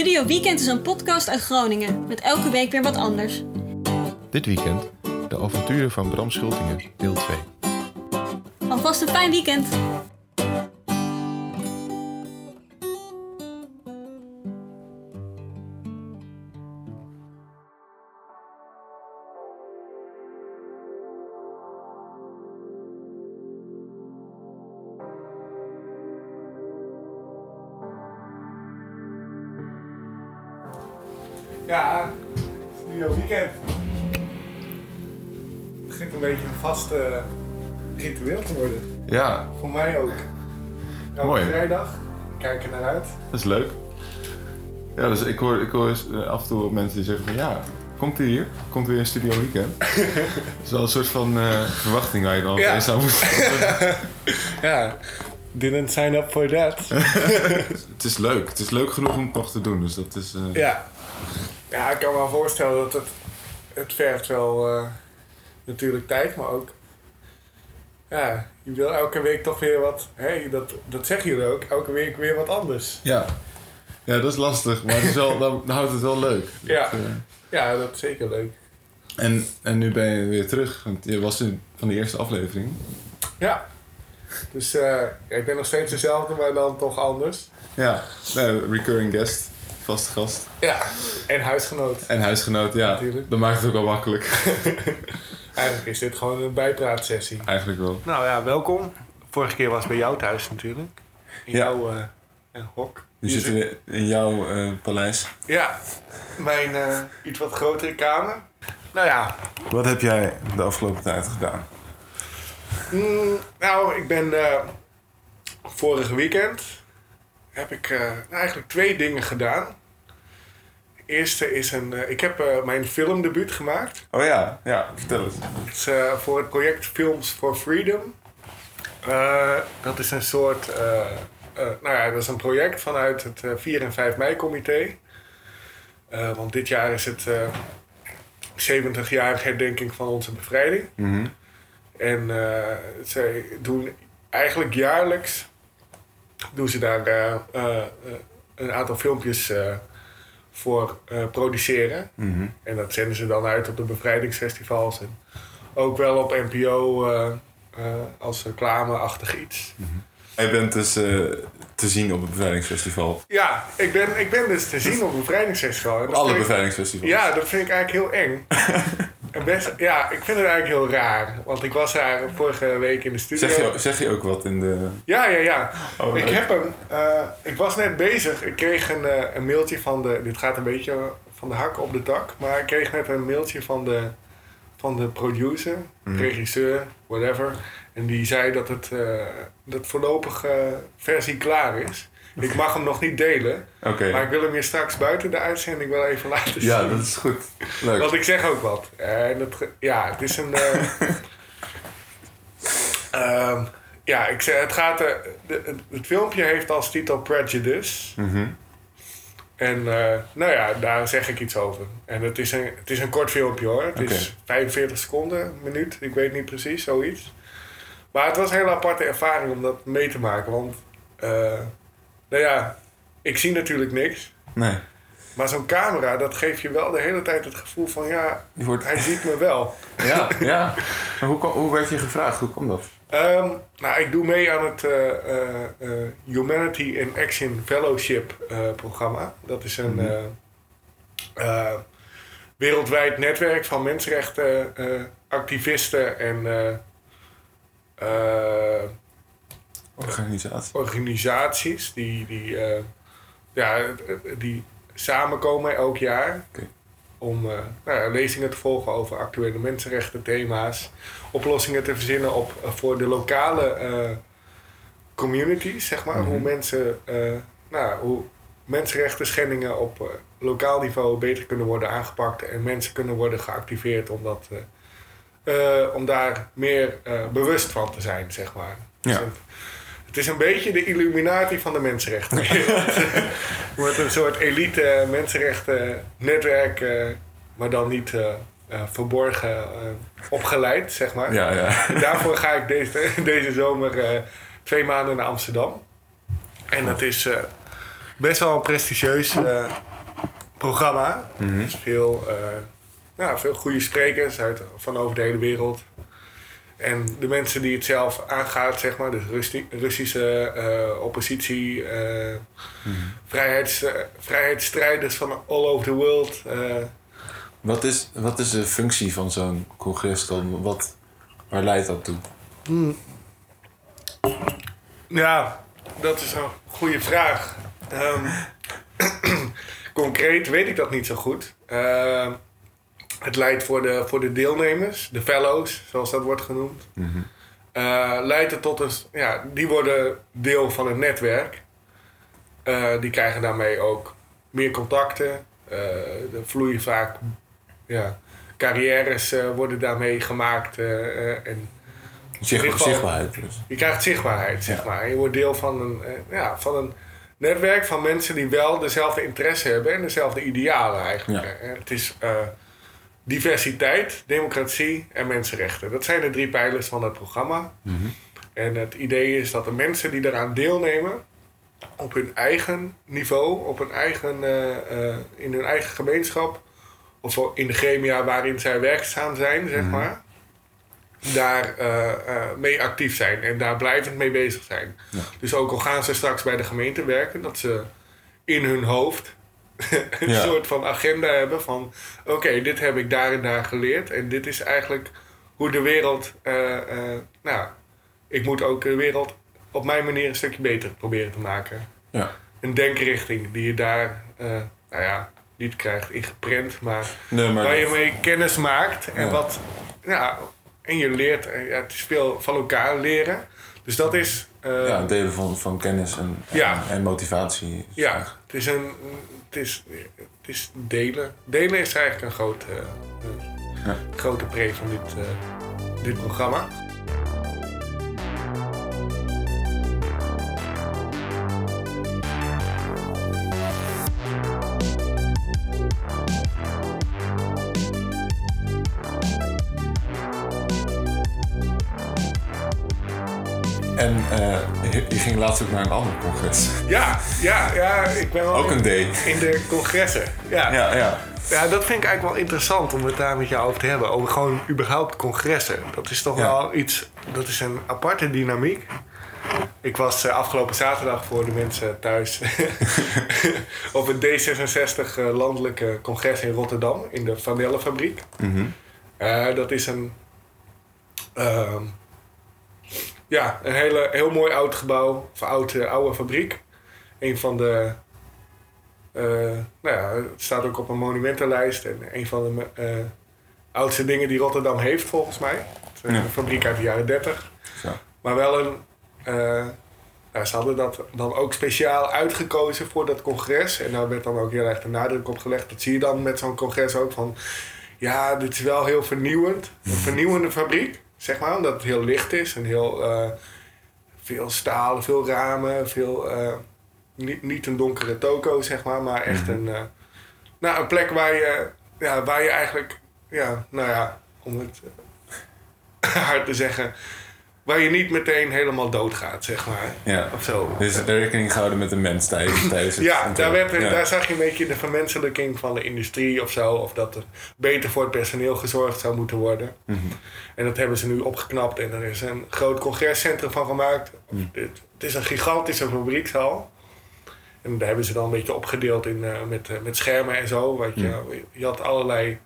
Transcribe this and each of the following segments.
Studio Weekend is een podcast uit Groningen, met elke week weer wat anders. Dit weekend de avonturen van Bram Schultingen, deel 2. Alvast een fijn weekend! Ritueel te worden. Ja, Voor mij ook. Elke Mooi. vrijdag. Kijk er naar uit. dat is leuk. Ja, dus ik hoor, ik hoor eens, eh, af en toe mensen die zeggen van ja, komt hij hier? Komt weer een Studio Weekend? Dat is wel een soort van eh, verwachting waar je dan Ja. opeens aan moet Ja, didn't sign up for that. Het is leuk. Het is leuk genoeg om het nog te doen. Dus dat is... eh, ja. Ja, ik kan me wel voorstellen dat het, het vergt wel eh, natuurlijk tijd, maar ook... Ja, je wil elke week toch weer wat... Hé, dat, dat zeggen jullie ook. Elke week weer wat anders. ja. Ja, dat is lastig, maar het is wel, dan dan houdt het wel leuk. Ja. Dat, eh, Ja, dat is zeker leuk. en, en nu ben je weer terug, want je was in, van de eerste aflevering. Ja. Dus eh, ja, ik ben nog steeds dezelfde, maar dan toch anders. Ja, nou, recurring guest, vaste gast. Ja. En huisgenoot. En huisgenoot, ja. Natuurlijk. Dat maakt het ook wel makkelijk. Eigenlijk is dit gewoon een bijpraatsessie. Eigenlijk wel. Nou ja, welkom. Vorige keer was het bij jou thuis natuurlijk. In Ja. jouw eh, eh, hok. We Hier zitten weer in jouw eh, paleis. Ja, mijn eh, iets wat grotere kamer. Nou ja, Wat heb jij de afgelopen tijd gedaan? mm, nou ik ben eh, vorige weekend heb ik eh, eigenlijk twee dingen gedaan. Eerste is een, eh, ik heb eh, mijn filmdebuut gemaakt. Oh ja, ja, vertel eens. Het is eh, voor het project Films for Freedom. Dat is een soort. nou ja, dat is een project vanuit het eh, 4 en 5 mei-comité. Want dit jaar is het eh 70-jarige herdenking van onze bevrijding. Mhm. En zij doen eigenlijk jaarlijks. doen ze daar een aantal filmpjes voor eh, produceren. Mhm. En dat zenden ze dan uit op de bevrijdingsfestivals. En ook wel op NPO eh, eh, als reclameachtig iets. Jij bent dus eh, te zien op het bevrijdingsfestival. Ja, ik ben, ik ben dus te zien op een bevrijdingsfestival. Op alle bevrijdingsfestivals. Ja, dat vind ik eigenlijk heel eng. En best, ja, ik vind het eigenlijk heel raar. Want ik was daar vorige week in de studio. Zeg je, zeg je ook wat in de... Ja, ja, ja. Oh, ik heb hem. eh, ik was net bezig. Ik kreeg een, eh, een mailtje van de. Dit gaat een beetje van de hak op de tak. Maar ik kreeg net een mailtje van de, van de producer, Mhm. regisseur, whatever. En die zei dat het uh, dat voorlopig eh, versie klaar is. Ik mag hem nog niet delen. Maar ik wil hem je straks buiten de uitzending wel even laten zien. Ja, dat is goed. Leuk. Want ik zeg ook wat. En het, ge- ja, het is een. eh, ehm, ja, ik zeg, het gaat. eh, de, het, het filmpje heeft als titel Prejudice. Mhm. En eh, nou ja, daar zeg ik iets over. En het is een, het is een kort filmpje hoor. Het is 45 seconden, een minuut. Ik weet niet precies, zoiets. Maar het was een hele aparte ervaring om dat mee te maken. Want, eh, nou ja, ik zie natuurlijk niks. Nee. Maar zo'n camera, dat geeft je wel de hele tijd het gevoel van ja, wordt... hij ziet me wel. Ja, ja. Maar hoe, hoe werd je gevraagd? Hoe kwam dat? Ehm, nou, ik doe mee aan het eh, eh, eh, Humanity in Action Fellowship programma. Dat is een Mhm. wereldwijd netwerk van mensenrechten eh, activisten en eh, eh, Organisatie. organisaties die, die, ja, die samenkomen elk jaar. Om eh, nou lezingen te volgen over actuele mensenrechten thema's. Oplossingen te verzinnen op, eh, voor de lokale eh, communities, zeg maar. Mhm. Hoe mensen, nou, hoe mensenrechten schendingen op lokaal niveau beter kunnen worden aangepakt. En mensen kunnen worden geactiveerd om, dat, om daar meer bewust van te zijn, zeg maar. Ja. Dus het, is een beetje de illuminatie van de mensenrechten. Wordt een soort elite mensenrechten netwerk, eh, maar dan niet eh, eh, verborgen eh, opgeleid, zeg maar. Ja, ja. Daarvoor ga ik deze, deze zomer eh, twee maanden naar Amsterdam. En dat is, eh, best wel een prestigieus eh, programma. Mhm. Dus veel, eh, ja, veel goede sprekers uit, van over de hele wereld. En de mensen die het zelf aangaat, zeg maar, dus Russi- Russische eh, oppositie, eh, vrijheids, eh, vrijheidsstrijders van all over the world. Wat is, wat is de functie van zo'n congres dan? Wat, waar leidt dat toe? Ja, dat is een goede vraag. Ehm, concreet weet ik dat niet zo goed. Het leidt voor de, voor de deelnemers, de fellows, zoals dat wordt genoemd. eh, leidt het tot een. Ja, die worden deel van het netwerk. Eh, die krijgen daarmee ook meer contacten. Eh er vloeien vaak. Ja, carrières worden daarmee gemaakt. en geval- zichtbaarheid dus. je krijgt zichtbaarheid, zeg Ja. maar. Je wordt deel van een, ja, van een netwerk van mensen die wel dezelfde interesse hebben en dezelfde idealen eigenlijk. Ja. Het is diversiteit, democratie en mensenrechten. Dat zijn de drie pijlers van het programma. En het idee is dat de mensen die eraan deelnemen, op hun eigen niveau, op hun eigen, eh, eh, in hun eigen gemeenschap, of in de gremia waarin zij werkzaam zijn, zeg maar, daar eh, mee actief zijn en daar blijvend mee bezig zijn. Ja. Dus ook al gaan ze straks bij de gemeente werken, dat ze in hun hoofd een Ja. soort van agenda hebben van oké, dit heb ik daar en daar geleerd en dit is eigenlijk hoe de wereld, eh, eh, nou, ik moet ook de wereld op mijn manier een stukje beter proberen te maken. Ja. Een denkrichting die je daar, eh, nou ja, niet krijgt ingeprent, maar Nee, maar waar je mee kennis maakt en Ja. wat, ja, en je leert, ja, het is veel van elkaar leren. Dus dat is, ja, delen van, van kennis en, Ja. en, en motivatie. ja, het is een, het is, het is delen. Delen is eigenlijk een grote, eh, Ja. grote pre van dit, eh, dit programma. En eh, je, ging laatst ook naar een ander congres. Ja, ja, ja, ik ben wel Ook een D. in de congressen. Ja. Ja, ja. Ja, dat vind ik eigenlijk wel interessant om het daar met jou over te hebben. Over gewoon überhaupt congressen. Dat is toch Ja. wel iets, dat is een aparte dynamiek. Ik was eh, afgelopen zaterdag voor de mensen thuis op het D66 eh, landelijke congres in Rotterdam in de Vanellenfabriek. Mhm. Eh, dat is een, ehm, ja, een hele, heel mooi oud gebouw, of oud, eh, oude fabriek. Een van de, eh, nou ja, het staat ook op een monumentenlijst en een van de eh, oudste dingen die Rotterdam heeft volgens mij. Ja. Een fabriek uit de jaren 30. Zo. Maar wel een. eh, ja, ze hadden dat dan ook speciaal uitgekozen voor dat congres. En daar werd dan ook heel erg de nadruk op gelegd. Dat zie je dan met zo'n congres ook van. Ja, dit is wel heel vernieuwend. Een vernieuwende fabriek, zeg maar. Omdat het heel licht is en heel. eh, veel stalen, veel ramen, veel. eh, niet, niet een donkere toko, zeg maar, maar echt een. eh, nou, een plek waar je. Ja, waar je eigenlijk. Ja, nou ja, om het hard te zeggen waar je niet meteen helemaal doodgaat, zeg maar. Ja. Of zo. Dus er rekening gehouden met de mens tijdens, tijdens het ja, daar, werd, ja. daar zag je een beetje de vermenselijking van de industrie of zo. Of dat er beter voor het personeel gezorgd zou moeten worden. Mhm. En dat hebben ze nu opgeknapt en er is een groot congrescentrum van gemaakt. Mhm. Het, is een gigantische fabriekshal. En daar hebben ze dan een beetje opgedeeld in, eh, met, eh, met schermen en zo. Weet je, Mhm. je had allerlei...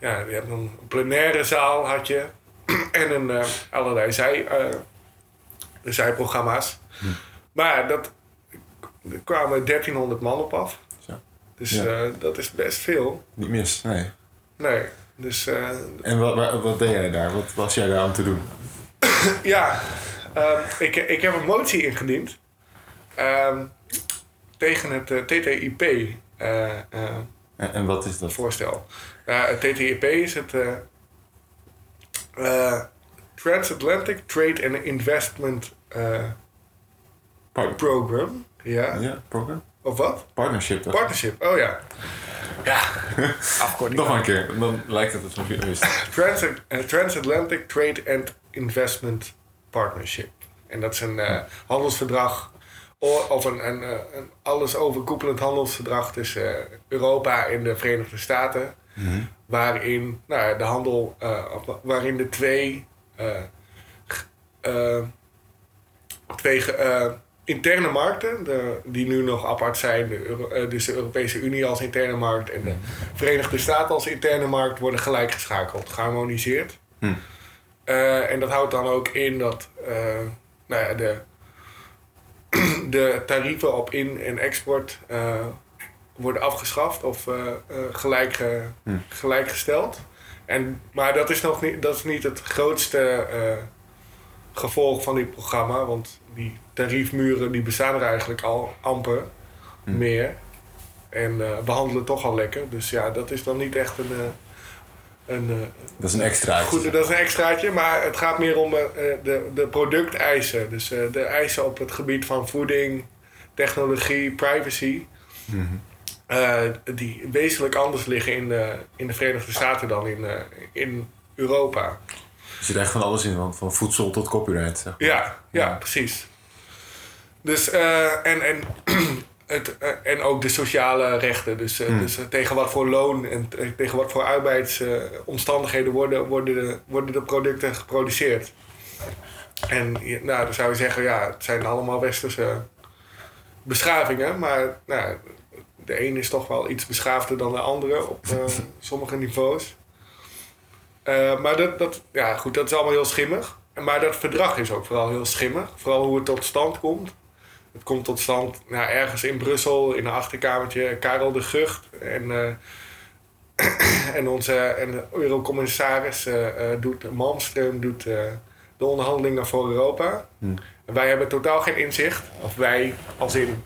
Ja, je hebt een plenaire zaal had je. en een, eh, allerlei zij, eh, zijprogramma's. Mhm. Maar dat, er kwamen 1300 man op af. Zo. Dus Ja. eh, dat is best veel. Niet mis, nee. Nee, dus En wat, wat, wat deed jij daar? Wat was jij daar aan te doen? ja, ehm, ik, ik heb een motie ingediend ehm, tegen het TTIP En, en wat is dat? voorstel. Het TTIP is het eh, eh, Transatlantic Trade and Investment eh, Program. Ja. ja, program? Of wat? Partnership toch? Partnership, oh ja. Ja, afkorting. Nog een keer, dan lijkt het alsof je het wist. Trans eh, Transatlantic Trade and Investment Partnership. En dat is een handelsverdrag of een, een, een alles overkoepelend handelsverdrag tussen Europa en de Verenigde Staten. Mhm. Waarin nou, de handel, eh, waarin de twee, eh, eh, twee interne markten, de, die nu nog apart zijn, de Euro- dus de Europese Unie als interne markt en de Verenigde Staten als interne markt, worden gelijk geschakeld, geharmoniseerd. Hm. Eh, en dat houdt dan ook in dat nou ja, de, de tarieven op in- en export worden afgeschaft of eh, eh, gelijk, ge- Hm. gelijkgesteld. En, maar dat is nog niet, dat is niet het grootste eh, gevolg van dit programma, want die tariefmuren die bestaan er eigenlijk al amper Hm. meer. En eh, behandelen toch al lekker. Dus ja, dat is dan niet echt een, eh, een eh, Dat is een extra. Goed, dat is een extraatje, maar het gaat meer om eh, de, de producteisen. Dus eh, de eisen op het gebied van voeding, technologie, privacy. Mhm. Eh, die wezenlijk anders liggen in de, in de Verenigde Staten dan in, eh, in Europa. Er zit echt van alles in, van, van voedsel tot copyright. Zeg. maar. Ja, ja, Ja. precies. Dus, eh, en, en, het, en ook de sociale rechten. Dus, Hmm. dus tegen wat voor loon en tegen wat voor arbeidsomstandigheden worden, worden, de, worden de producten geproduceerd. En nou, dan zou je zeggen, ja, het zijn allemaal westerse beschavingen. Maar nou, de een is toch wel iets beschaafder dan de andere op eh, sommige niveaus. Eh, maar dat, dat, ja, goed, dat is allemaal heel schimmig. Maar dat verdrag is ook vooral heel schimmig. Vooral hoe het tot stand komt. Het komt tot stand nou, ergens in Brussel, in een achterkamertje. Karel de Gucht en, eh, en onze en de eurocommissaris doet, Malmström doet de onderhandelingen voor Europa. Hmm. En wij hebben totaal geen inzicht. Of wij, als in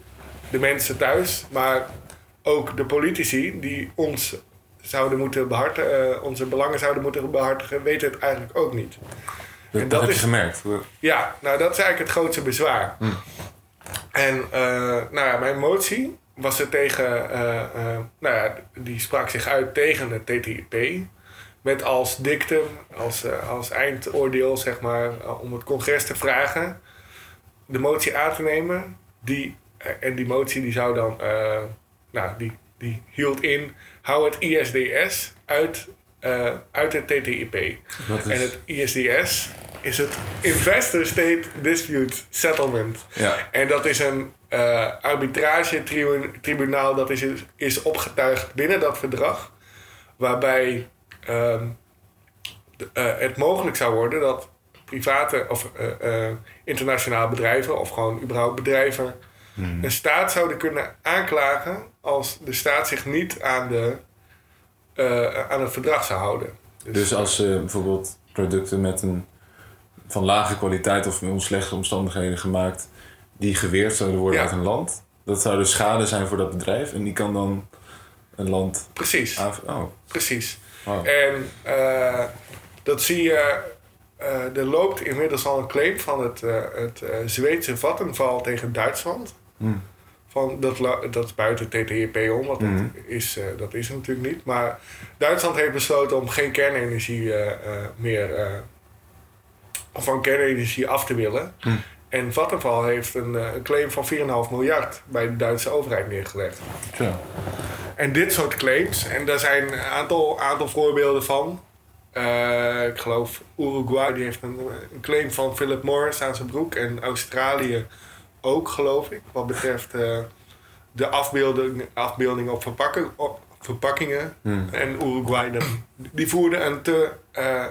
de mensen thuis, maar ook de politici die ons zouden moeten behartigen, eh, onze belangen zouden moeten behartigen, weten het eigenlijk ook niet. Dat, En dat dat heb is- je gemerkt. Ja, nou dat is eigenlijk het grootste bezwaar. Hmm. En eh, nou ja, mijn motie was er tegen, eh, nou ja, die sprak zich uit tegen het TTIP. Met als dictum, als, als eindoordeel, zeg maar, om het congres te vragen de motie aan te nemen. Die, en die motie die zou dan, nou, die, die hield in, hou het ISDS uit, eh, uit het TTIP. En het ISDS is het Investor State Dispute Settlement. ja. En dat is een eh arbitrage-tribunaal dat is, is opgetuigd binnen dat verdrag. Waarbij ehm, de- eh, het mogelijk zou worden dat private of internationale bedrijven, of gewoon überhaupt bedrijven, Mhm. een staat zouden kunnen aanklagen als de staat zich niet aan, de, eh, aan het verdrag zou houden. Dus als eh, bijvoorbeeld producten met een van lage kwaliteit of in slechte omstandigheden gemaakt, die geweerd zouden worden Ja. uit een land, dat zou dus schade zijn voor dat bedrijf en die kan dan een land Precies. Oh, Precies. wow. En dat zie je. er loopt inmiddels al een claim van het, het Zweedse Vattenfall tegen Duitsland. Hmm. Van dat, dat is buiten TTIP om, want dat, is, eh, dat is natuurlijk niet. Maar Duitsland heeft besloten om geen kernenergie eh, eh, meer. van kernenergie af te willen. Hmm. En Vattenfall heeft een, een claim van 4,5 miljard bij de Duitse overheid neergelegd. En dit soort claims, en daar zijn een aantal, aantal voorbeelden van. Ik geloof Uruguay die heeft een, een claim van Philip Morris aan zijn broek. En Australië ook, geloof ik. Wat betreft eh, de afbeelding, afbeelding op, verpakken, op verpakkingen. Hmm. En Uruguay, die voerde een te, eh,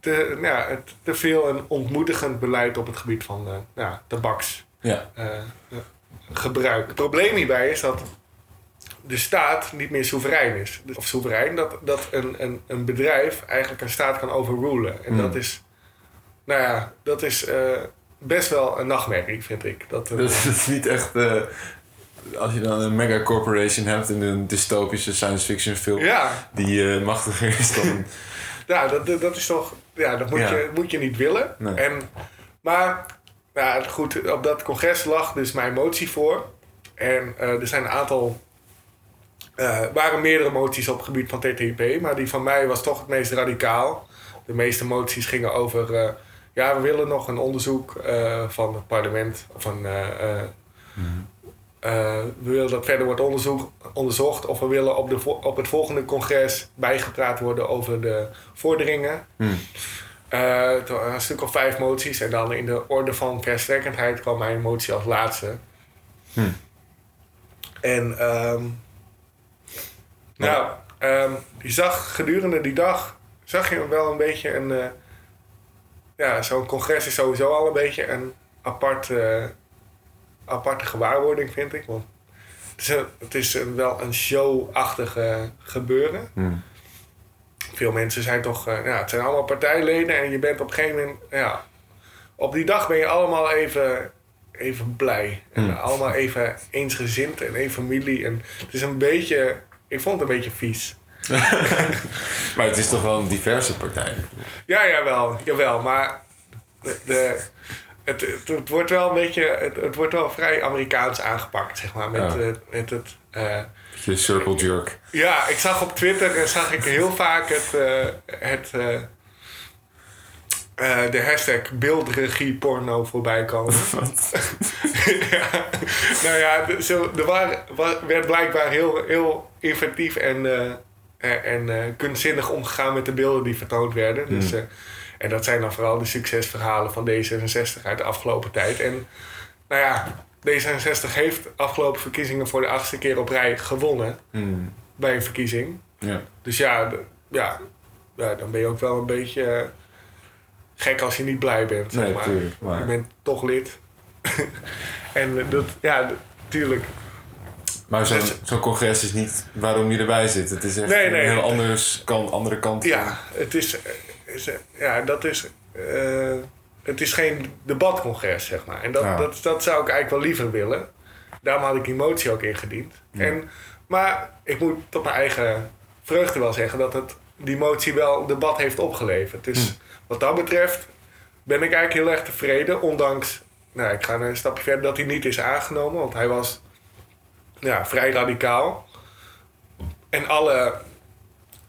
te, ja, te veel een ontmoedigend beleid op het gebied van eh, ja, tabaks Ja. gebruik. Het probleem hierbij is dat de staat niet meer soeverein is. Dus- Of soeverein, dat, dat een, een, een bedrijf eigenlijk een staat kan overrulen. En Hmm. dat is, nou ja, dat is best wel een nachtmerrie, vind ik. Dat, een- Dat is niet echt. eh, als je dan een mega corporation hebt in een dystopische science fiction film ja, die eh, machtiger is dan. ja dat, dat, is toch, ja, dat moet, Ja. Je, moet je niet willen. Nee. En, maar, ja, goed, op dat congres lag dus mijn motie voor. En eh, er zijn een aantal eh waren meerdere moties op het gebied van TTIP, maar die van mij was toch het meest radicaal. De meeste moties gingen over eh, ja, we willen nog een onderzoek eh, van het parlement. Van, eh, eh, eh, we willen dat verder wordt onderzoek, onderzocht. Of we willen op, de, op het volgende congres bijgepraat worden over de vorderingen. Waren een stuk of vijf moties. En dan in de orde van verstrekkendheid kwam mijn motie als laatste. Hmm. En ehm, nou, ehm, je zag gedurende die dag, zag je wel een beetje een... ja, zo'n congres is sowieso al een beetje een apart, eh, aparte gewaarwording, vind ik. Want het is, een, het is een- wel een show-achtig gebeuren. Hmm. Veel mensen zijn toch, eh, ja, het zijn allemaal partijleden en je bent op een gegeven moment, ja, op die dag ben je allemaal even, even blij. En Hmm. allemaal even eensgezind en één familie. En het is een beetje, ik vond het een beetje vies. Maar het is toch wel een diverse partij. Ja, jawel, jawel, maar de, de, het, het, het wordt wel een beetje, het, het wordt wel vrij Amerikaans aangepakt, zeg maar, met, Ja. eh, met het... eh, Je circle jerk. Ja, ik zag op Twitter eh, zag ik heel vaak het, het, de hashtag beeldregieporno voorbij komen. ja, nou ja, zo, er waren, wa- werd blijkbaar heel, heel inventief en, en, en eh, kunstzinnig omgegaan met de beelden die vertoond werden. Dus, eh, en dat zijn dan vooral de succesverhalen van D66 uit de afgelopen tijd. En nou ja, D66 heeft afgelopen verkiezingen voor de achtste keer op rij gewonnen Hmm. bij een verkiezing. Ja. Dus ja, ja, ja, dan ben je ook wel een beetje eh, gek als je niet blij bent. Zeg Nee, maar. tuurlijk, maar- Je bent toch lid. en eh, dat, ja, tuurlijk. Maar zo'n Dus- zo'n congres is niet waarom je erbij zit. Het is echt Nee, nee. een heel anders, kan, andere kant. Ja, het is, is, ja, dat is, eh, het is geen debatcongres, zeg maar. En dat, Ja. dat, dat zou ik eigenlijk wel liever willen. Daarom had ik die motie ook ingediend. En, maar ik moet tot mijn eigen vreugde wel zeggen dat het, die motie wel debat heeft opgeleverd. Dus wat dat betreft ben ik eigenlijk heel erg tevreden. Ondanks, nou, ik ga een stapje verder, dat hij niet is aangenomen. Want hij was ja, vrij radicaal. En alle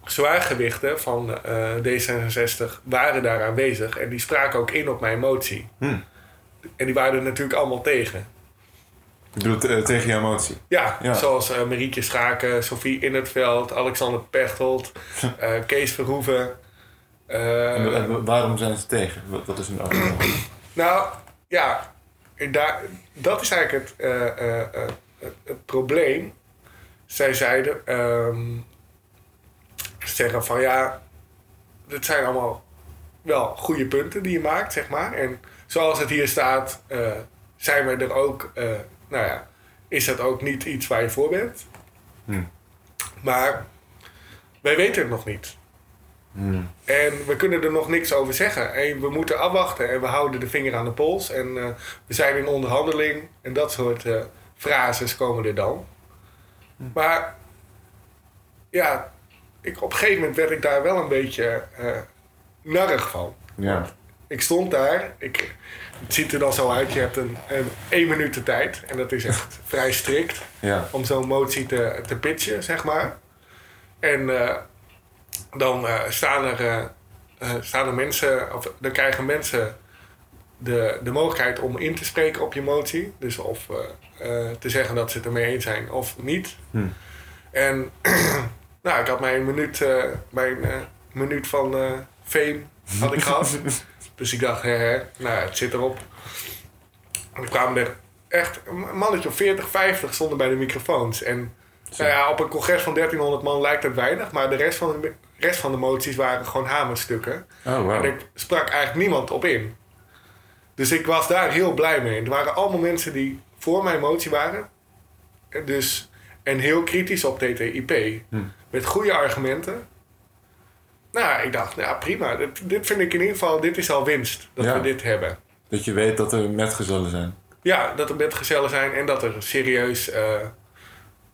zwaargewichten van eh, D66 waren daar aanwezig. En die spraken ook in op mijn motie. Hmm. En die waren er natuurlijk allemaal tegen. Ik bedoel, eh, tegen jouw motie. Ja, Ja. zoals eh, Marietje Schaken, Sophie In het Veld, Alexander Pechtold, Kees Verhoeven. En, en waarom zijn ze tegen? Wat, wat is hun argument? Nou, ja, daar, dat is eigenlijk het, het, het probleem. Zij zeiden, ehm, zeggen van ja, dit zijn allemaal wel goede punten die je maakt, zeg maar. En zoals het hier staat, eh, zijn we er ook, eh, nou ja, is dat ook niet iets waar je voor bent. Hmm. Maar wij weten het nog niet. Hmm. En we kunnen er nog niks over zeggen. En we moeten afwachten en we houden de vinger aan de pols. En eh, we zijn in onderhandeling en dat soort frases komen er dan. Maar ja, ik, op een gegeven moment werd ik daar wel een beetje eh narrig van. Ja. Ik stond daar, ik, het ziet er dan zo uit, je hebt een, een één minuut de tijd. En dat is echt vrij strikt Ja. om zo'n motie te, te pitchen, zeg maar. En eh, dan eh, staan, er, staan er mensen, of dan krijgen mensen de, de mogelijkheid om in te spreken op je motie. Dus of eh, eh, te zeggen dat ze het ermee eens zijn of niet. Hmm. En nou, ik had mijn minuut, mijn eh, minuut van fame had ik gehad. dus ik dacht, hè, hè, nou, het zit erop. En er kwamen er echt een mannetje of 40, 50 stonden bij de microfoons. En nou ja, op een congres van 1300 man lijkt het weinig, maar de rest van de, rest van de moties waren gewoon hamerstukken. Oh, En ik sprak eigenlijk niemand op in. Dus ik was daar heel blij mee. Er waren allemaal mensen die voor mijn motie waren. En Dus, en heel kritisch op TTIP. Hmm. Met goede argumenten. Nou, ik dacht, nou prima. Dit, dit vind ik in ieder geval, dit is al winst. Dat Ja. we dit hebben. Dat je weet dat er metgezellen zijn. Ja, dat er metgezellen zijn en dat er serieus, eh,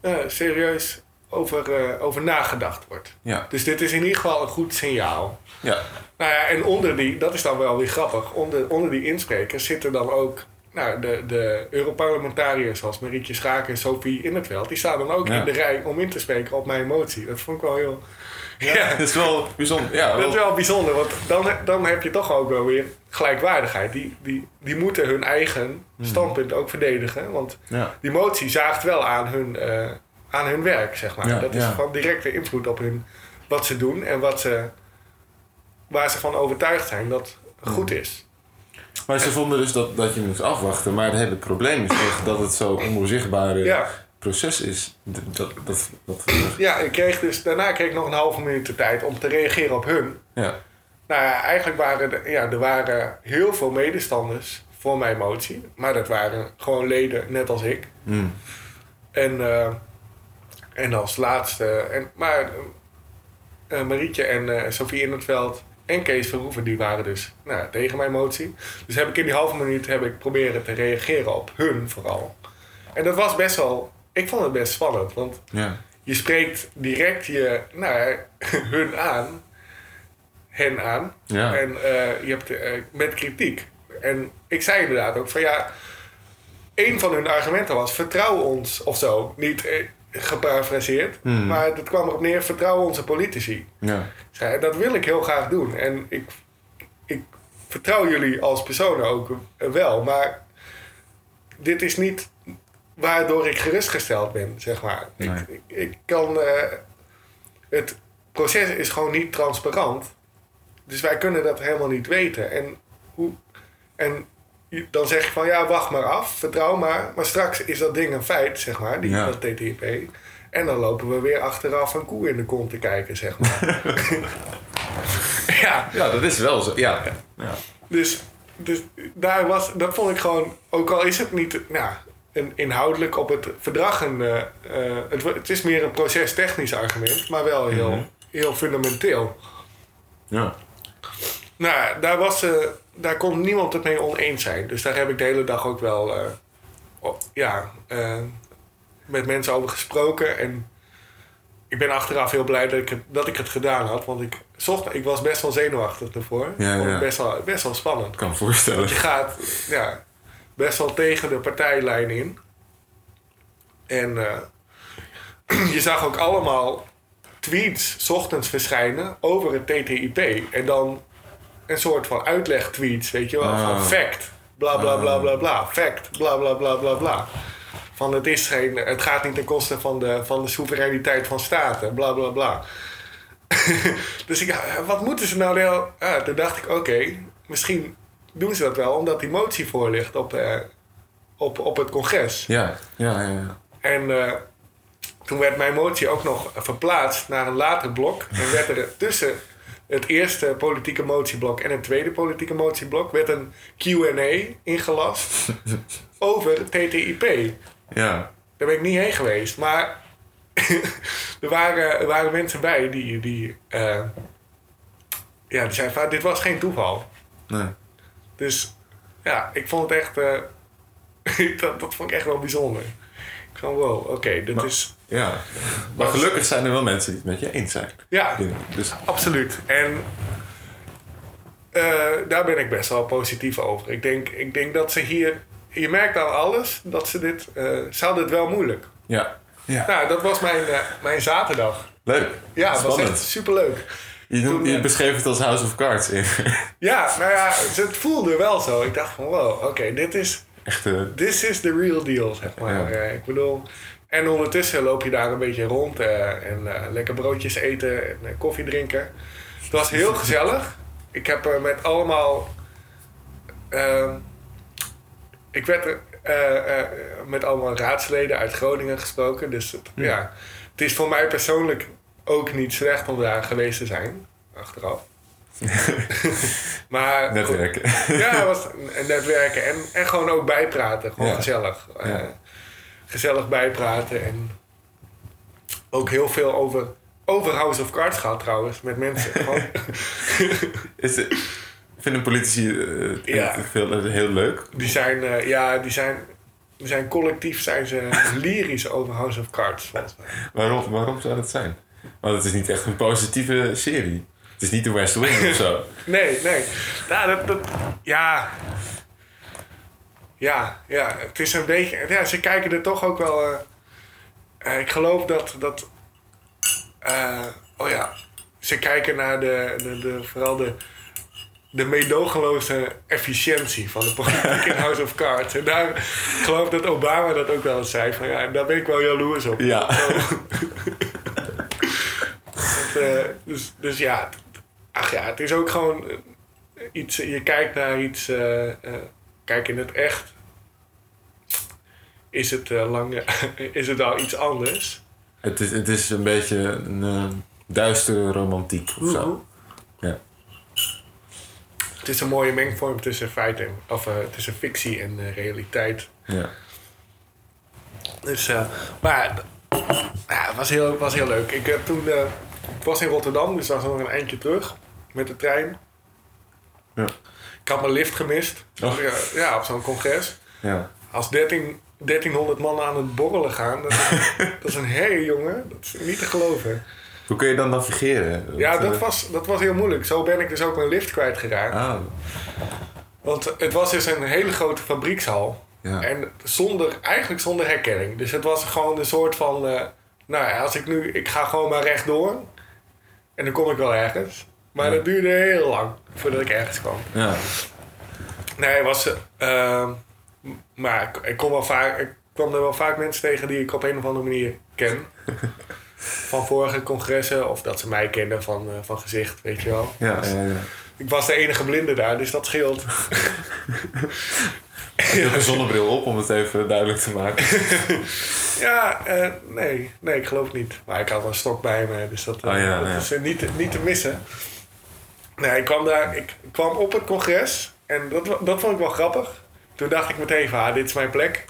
eh, serieus over, eh, over nagedacht wordt. Ja. Dus dit is in ieder geval een goed signaal. Ja. Nou ja, en onder die, dat is dan wel weer grappig, onder, onder die insprekers zitten dan ook nou, de, de Europarlementariërs zoals Marietje Schaken en Sophie in het veld, die staan dan ook Ja. in de rij om in te spreken op mijn motie. Dat vond ik wel heel. Ja, Dat is wel bijzonder. Ja, dat is wel bijzonder, want dan, dan heb je toch ook wel weer gelijkwaardigheid. Die, die, die moeten hun eigen standpunt ook verdedigen, want ja. die motie zaagt wel aan hun, eh, aan hun werk, zeg maar. Dat is van directe invloed op hun, wat ze doen en wat ze, waar ze van overtuigd zijn dat goed is. Maar ze vonden dus dat, dat je moest afwachten. Maar het hele probleem is echt dat het zo'n ondoorzichtbare Ja, proces is. Dat, dat, dat, ja ik kreeg dus, daarna kreeg ik nog een halve minuut de tijd om te reageren op hun. ja. Nou ja, eigenlijk waren er, ja, er waren heel veel medestanders voor mijn motie. Maar dat waren gewoon leden, net als ik. Hmm. En, eh, en als laatste... En, maar eh, Marietje en eh Sofie in het veld en Kees Verhoeven... die waren dus nou, tegen mijn motie. Dus heb ik in die halve minuut heb ik proberen te reageren op hun vooral. En dat was best wel... Ik vond het best spannend, want ja. je spreekt direct je, nou, hun aan, hen aan. Ja. En eh, je hebt eh, met kritiek. En ik zei inderdaad ook van ja, een van hun argumenten was vertrouw ons of zo. Niet eh, geparafraseerd, Hmm. maar het kwam erop neer vertrouw onze politici. ja. Zei, dat wil ik heel graag doen. En ik, ik vertrouw jullie als personen ook wel. Maar dit is niet waardoor ik gerustgesteld ben, zeg maar. Nee. Ik, ik, ik kan... eh, het proces is gewoon niet transparant. Dus wij kunnen dat helemaal niet weten. En, hoe, en dan zeg je van, ja, wacht maar af, vertrouw maar. Maar straks is dat ding een feit, zeg maar, die, Ja. dat TTIP. En dan lopen we weer achteraf een koe in de kont te kijken, zeg maar. ja, ja, dat is wel zo. Ja. ja. dus, dus daar was, dat vond ik gewoon, ook al is het niet nou, een, inhoudelijk op het verdrag, een, eh, eh, het, is meer een procestechnisch argument, maar wel heel, Mhm. heel fundamenteel. ja. Nou, daar, was, eh, daar kon niemand het mee oneens zijn. Dus daar heb ik de hele dag ook wel eh, ja, met mensen over gesproken. En ik ben achteraf heel blij dat ik het, dat ik het gedaan had. Want ik, zocht, ik was best wel zenuwachtig. Ja, ja. Best, wel, best wel spannend. Ik kan me voorstellen. Want je gaat ja, best wel tegen de partijlijn in. En eh, je zag ook allemaal tweets 's ochtends verschijnen over het TTIP. En dan een soort van uitleg tweets, weet je wel, Ah. van fact, bla bla bla bla bla, fact, bla bla bla bla bla. Van het, is geen, het gaat niet ten koste van de, van de soevereiniteit van staten, bla bla bla. dus ik, wat moeten ze nou heel... Ah, toen dacht ik, oké, misschien doen ze dat wel omdat die motie voor ligt op, eh, op, op het congres. Ja, ja, ja. ja. En eh, toen werd mijn motie ook nog verplaatst naar een later blok. En werd er tussen het eerste politieke motieblok en het tweede politieke motieblok... werd een Q&A ingelast over TTIP. Ja. Daar ben ik niet heen geweest. Maar er, waren, er waren mensen bij die... die eh, ja, die zeiden van, dit was geen toeval. Nee. Dus ja, ik vond het echt... eh, dat, dat vond ik echt wel bijzonder. Ik van, wow, oké, dit Maar- is... Ja. Maar gelukkig zijn er wel mensen die het met je eens zijn. Ja, Dus absoluut. En eh, daar ben ik best wel positief over. Ik denk, ik denk dat ze hier... Je merkt aan alles dat ze dit... eh ze hadden het wel moeilijk. ja. ja. Nou, dat was mijn, eh, mijn zaterdag. Leuk. Ja, het was echt superleuk. Je, toen, je eh, beschreef het als House of Cards. Ja, nou ja, het voelde wel zo. Ik dacht van, wow, oké, dit is... Echt, eh, This is the real deal, zeg maar. Ja. Ik bedoel... En ondertussen loop je daar een beetje rond eh, en eh, lekker broodjes eten en koffie drinken. Het was heel gezellig. Ik heb er met allemaal... ehm, ik werd er eh, eh, met allemaal raadsleden uit Groningen gesproken. Dus het, Ja. ja, het is voor mij persoonlijk ook niet slecht om daar geweest te zijn. Achteraf. maar netwerken. ja, was netwerken en, en gewoon ook bijpraten. Gewoon Ja. gezellig. Eh, gezellig bijpraten en ook heel veel over, over House of Cards gehad trouwens, met mensen. Is het, vinden politici eh, Ja. het veel, heel leuk? die zijn, eh, ja, die zijn, die zijn collectief zijn ze lyrisch over House of Cards. Waarom, waarom zou dat zijn? Want het is niet echt een positieve serie. Het is niet de West Wing of zo. Nee, nee. Nou, dat, dat, ja. ja, ja, het is een beetje. Ja, ze kijken er toch ook wel. eh, eh, ik geloof dat. dat eh, oh ja, ze kijken naar de, de, de, vooral de, de meedogenloze efficiëntie van de politiek in House of Cards. En daar, ik geloof dat Obama dat ook wel eens zei. Van ja, daar ben ik wel jaloers op. Ja. Dat, eh, dus, dus ja, ach ja, het is ook gewoon eh, iets. Je kijkt naar iets. eh, kijk in het echt. Is het, eh, lang, is het al iets anders? Het is, het is een beetje een duistere romantiek of zo. Ja. Het is een mooie mengvorm tussen feit en. of eh, tussen fictie en eh, realiteit. Ja. Dus, eh, maar ja, het was heel, was heel leuk. Ik, heb toen, ik was in Rotterdam, dus was nog een eindje terug met de trein. Ja. Ik had mijn lift gemist. Oh. Ja, ja, op zo'n congres. Ja. Als 13, 1300 man aan het borrelen gaan, dat is, dat is een herrie, jongen. Dat is niet te geloven. Hoe kun je dan navigeren? Ja, dat eh, was, dat was heel moeilijk. Zo ben ik dus ook mijn lift kwijtgeraakt. Ah, Want het was dus een hele grote fabriekshal. ja. En zonder, eigenlijk zonder herkenning. Dus het was gewoon een soort van... eh, nou ja, als ik nu... Ik ga gewoon maar rechtdoor. En dan kom ik wel ergens. Maar Ja. dat duurde heel lang voordat ik ergens kwam. ja. Nee, het was... eh, maar ik, ik, kom wel vaak, ik kwam er wel vaak mensen tegen die ik op een of andere manier ken. Van vorige congressen. Of dat ze mij kennen van, eh, van gezicht, weet je wel. Ja, ja, ja. Ik was de enige blinde daar, dus dat scheelt. Heb je ook een zonnebril op om het even duidelijk te maken? Ja, eh, nee, nee, ik geloof het niet. Maar ik had een stok bij me, dus dat, eh, Oh ja, dat is niet, te- niet te missen. Nee, ik kwam daar, ik kwam op het congres en dat, dat vond ik wel grappig. Toen dacht ik meteen van, ah, dit is mijn plek.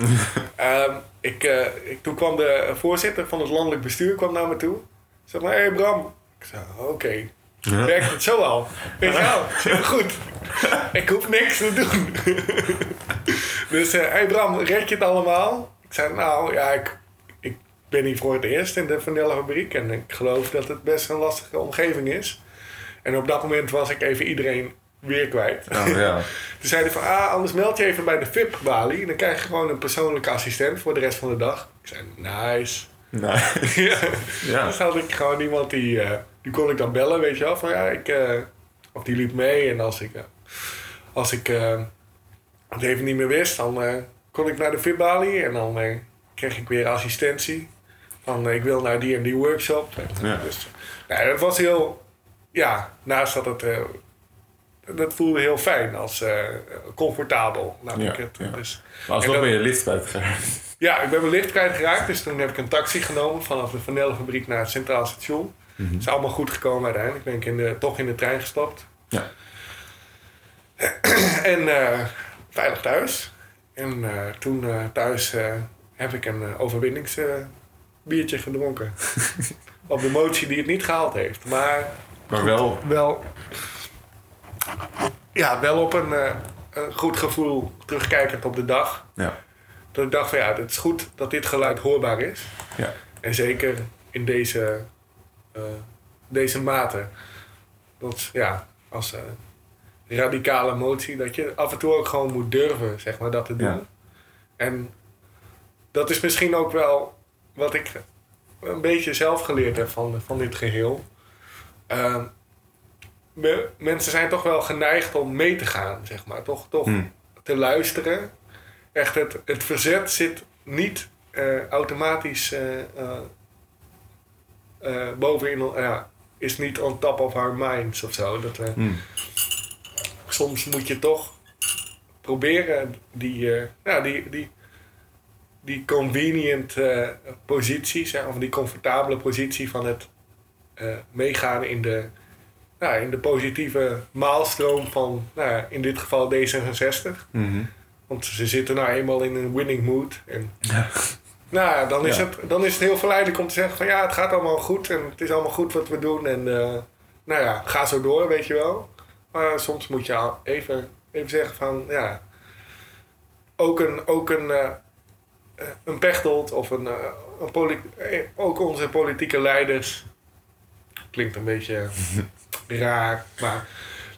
Ehm, ik, eh, ik, toen kwam de voorzitter van het landelijk bestuur kwam naar me toe. Zeg maar, hé hey Bram. Ik zei, oké, werkt het zo al? Je wel, supergoed. Ik hoef niks te doen. dus, hé hey Bram, red je het allemaal? Ik zei, nou ja, ik, ik ben hier voor het eerst in de vanillefabriek. En ik geloof dat het best een lastige omgeving is. En op dat moment was ik even iedereen weer kwijt. Oh, ja. Toen zei hij van, ah, anders meld je even bij de VIP-balie. Dan krijg je gewoon een persoonlijke assistent voor de rest van de dag. Ik zei, nice. Nee. ja. Ja. Dus had ik gewoon iemand die, eh, die kon ik dan bellen, weet je wel. Van ja, ik, eh, of die liep mee. En als ik, eh, als ik het even niet meer wist, dan kon ik naar de VIP-balie. En dan kreeg ik weer assistentie. Van ik wil naar die en die workshop. En, Ja. Dus, dat was heel, ja, naast dat het, dat voelde heel fijn als eh, comfortabel. Laat Ja, ik het. ja. Dus, Maar alsnog ben je lift kwijtgeraakt. ja, ik ben mijn licht kwijtgeraakt. Dus toen heb ik een taxi genomen vanaf de vanillefabriek naar het Centraal Station. Mhm. Het is allemaal goed gekomen uiteindelijk. Ben ik in de, toch in de trein gestapt. Ja. en eh, veilig thuis. En eh, toen thuis heb ik een overwinningsbiertje gedronken. Op de motie die het niet gehaald heeft. Maar Maar wel, wel, ja, wel op een, eh, een goed gevoel terugkijkend op de dag. ja. Dat ik dacht van ja, het is goed dat dit geluid hoorbaar is. Ja. En zeker in deze, eh, deze mate. Dat ja, als eh, radicale motie, dat je af en toe ook gewoon moet durven, zeg maar, dat te doen. Ja. En dat is misschien ook wel wat ik een beetje zelf geleerd heb van, van dit geheel. Me- mensen zijn toch wel geneigd om mee te gaan, zeg maar. Toch, toch Hm. te luisteren. Echt, het, het verzet zit niet eh, automatisch eh, eh, bovenin, ja, is niet on top of our minds of zo. Dat, eh, Hm. soms moet je toch proberen die, ja, die, die, die convenient eh, positie, zeg, of die comfortabele positie van het meegaan in de, ja, in de positieve maalstroom van, nou, ja, in dit geval D66. Mhm. Want ze zitten nou eenmaal in een winning mood. En, Ja. nou ja, dan is, Ja. Het, dan is het heel verleidelijk om te zeggen van ja, het gaat allemaal goed en het is allemaal goed wat we doen. En eh, nou ja, ga zo door, weet je wel. Maar soms moet je even, even zeggen van ja, ook een, ook een, eh, eh, een Pechtold of een, een ook onze politieke leiders. Klinkt een beetje raar, maar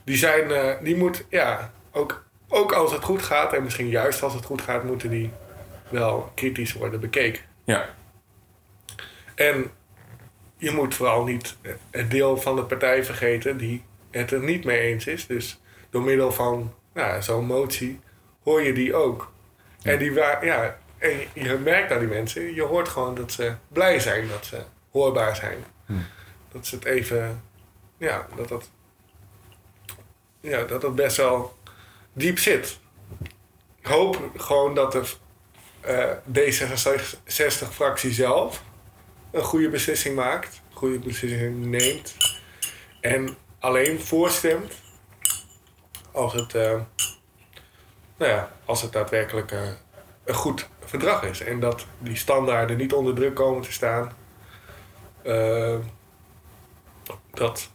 die zijn, eh, die moet ja, ook ook als het goed gaat, en misschien juist als het goed gaat, moeten die wel kritisch worden bekeken. Ja. En je moet vooral niet het deel van de partij vergeten die het er niet mee eens is. Dus door middel van nou, zo'n motie hoor je die ook. En, die, ja, en je merkt aan die mensen, je hoort gewoon dat ze blij zijn dat ze hoorbaar zijn. Hm. Dat ze het even, ja, dat dat, ja, dat het best wel diep zit. Ik hoop gewoon dat de eh, D66-fractie zelf een goede beslissing maakt, een goede beslissing neemt en alleen voorstemt als het, eh, nou ja, als het daadwerkelijk eh, een goed verdrag is en dat die standaarden niet onder druk komen te staan. Dat,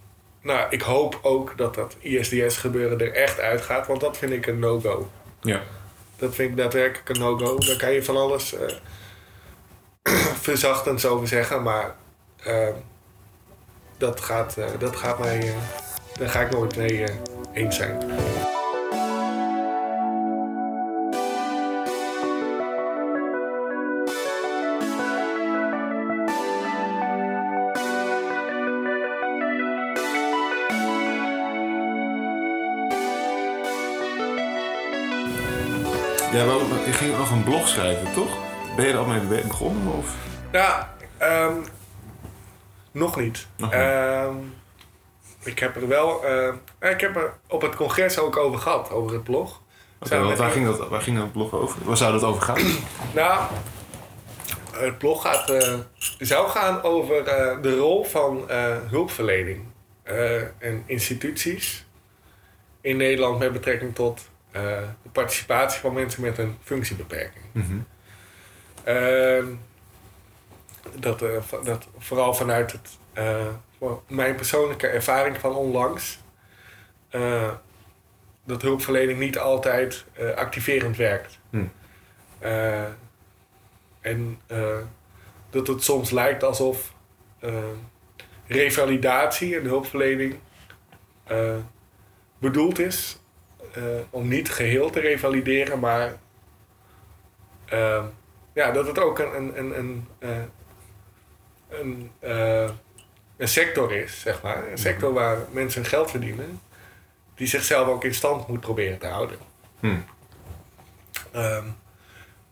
nou, ik hoop ook dat dat ISDS-gebeuren er echt uitgaat, want dat vind ik een no-go. Ja. Dat vind ik daadwerkelijk een no-go. Daar kan je van alles eh verzachtends over zeggen, maar eh, dat, gaat, eh, dat gaat mij. eh, daar ga ik nooit mee eens zijn. Ja, je ging nog een blog schrijven, toch? Ben je er al mee be- begonnen? Of? Ja, ehm, nog niet. Nog niet. Ehm, ik heb er wel. eh, ik heb er op het congres ook over gehad, over het blog. Want waar, ging dat, waar ging dat blog over? Waar zou dat over gaan? Nou, het blog gaat, eh, zou gaan over eh, de rol van hulpverlening en instituties in Nederland met betrekking tot eh, de participatie van mensen met een functiebeperking. Mhm. Ehm, dat, eh, dat vooral vanuit het, eh, voor mijn persoonlijke ervaring van onlangs. eh, dat hulpverlening niet altijd eh, activerend werkt. Hm. Eh, en eh, dat het soms lijkt alsof eh, revalidatie en hulpverlening eh, bedoeld is eh, om niet geheel te revalideren, maar eh, ja, dat het ook een, een, een, een, eh, een, eh, een sector is, zeg maar. Een sector waar mensen geld verdienen, die zichzelf ook in stand moet proberen te houden. Hm. Ehm,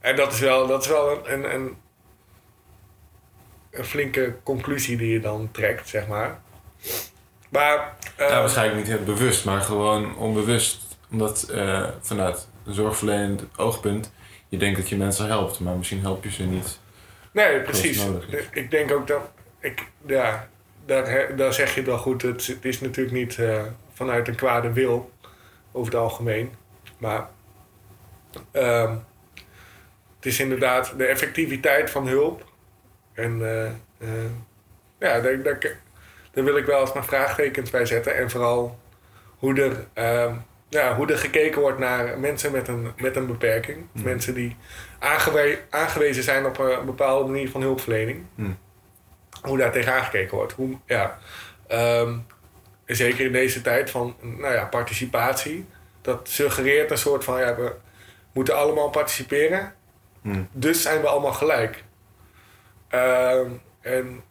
en dat is wel, dat is wel een, een, een, een flinke conclusie die je dan trekt, zeg maar. Maar, eh, Ja, waarschijnlijk niet heel bewust, maar gewoon onbewust. Omdat eh, vanuit een zorgverlenend oogpunt je denkt dat je mensen helpt, maar misschien help je ze niet. nee, precies. Ik denk ook dat, ik, ja, daar, daar zeg je het wel goed. Het, is- het is natuurlijk niet eh, vanuit een kwade wil, over het algemeen. Maar ehm, het is inderdaad de effectiviteit van hulp. En eh, ja, daar, daar, daar wil ik wel eens mijn vraagtekens bij zetten. En vooral hoe er, ehm, ja, hoe er gekeken wordt naar mensen met een, met een beperking. Mhm. Mensen die aangewe- aangewezen zijn op een bepaalde manier van hulpverlening. Mhm. Hoe daar tegenaan gekeken wordt. Hoe, ja, en zeker in deze tijd van nou ja, participatie. Dat suggereert een soort van, ja, we moeten allemaal participeren. Hm. Dus zijn we allemaal gelijk. Ehm, en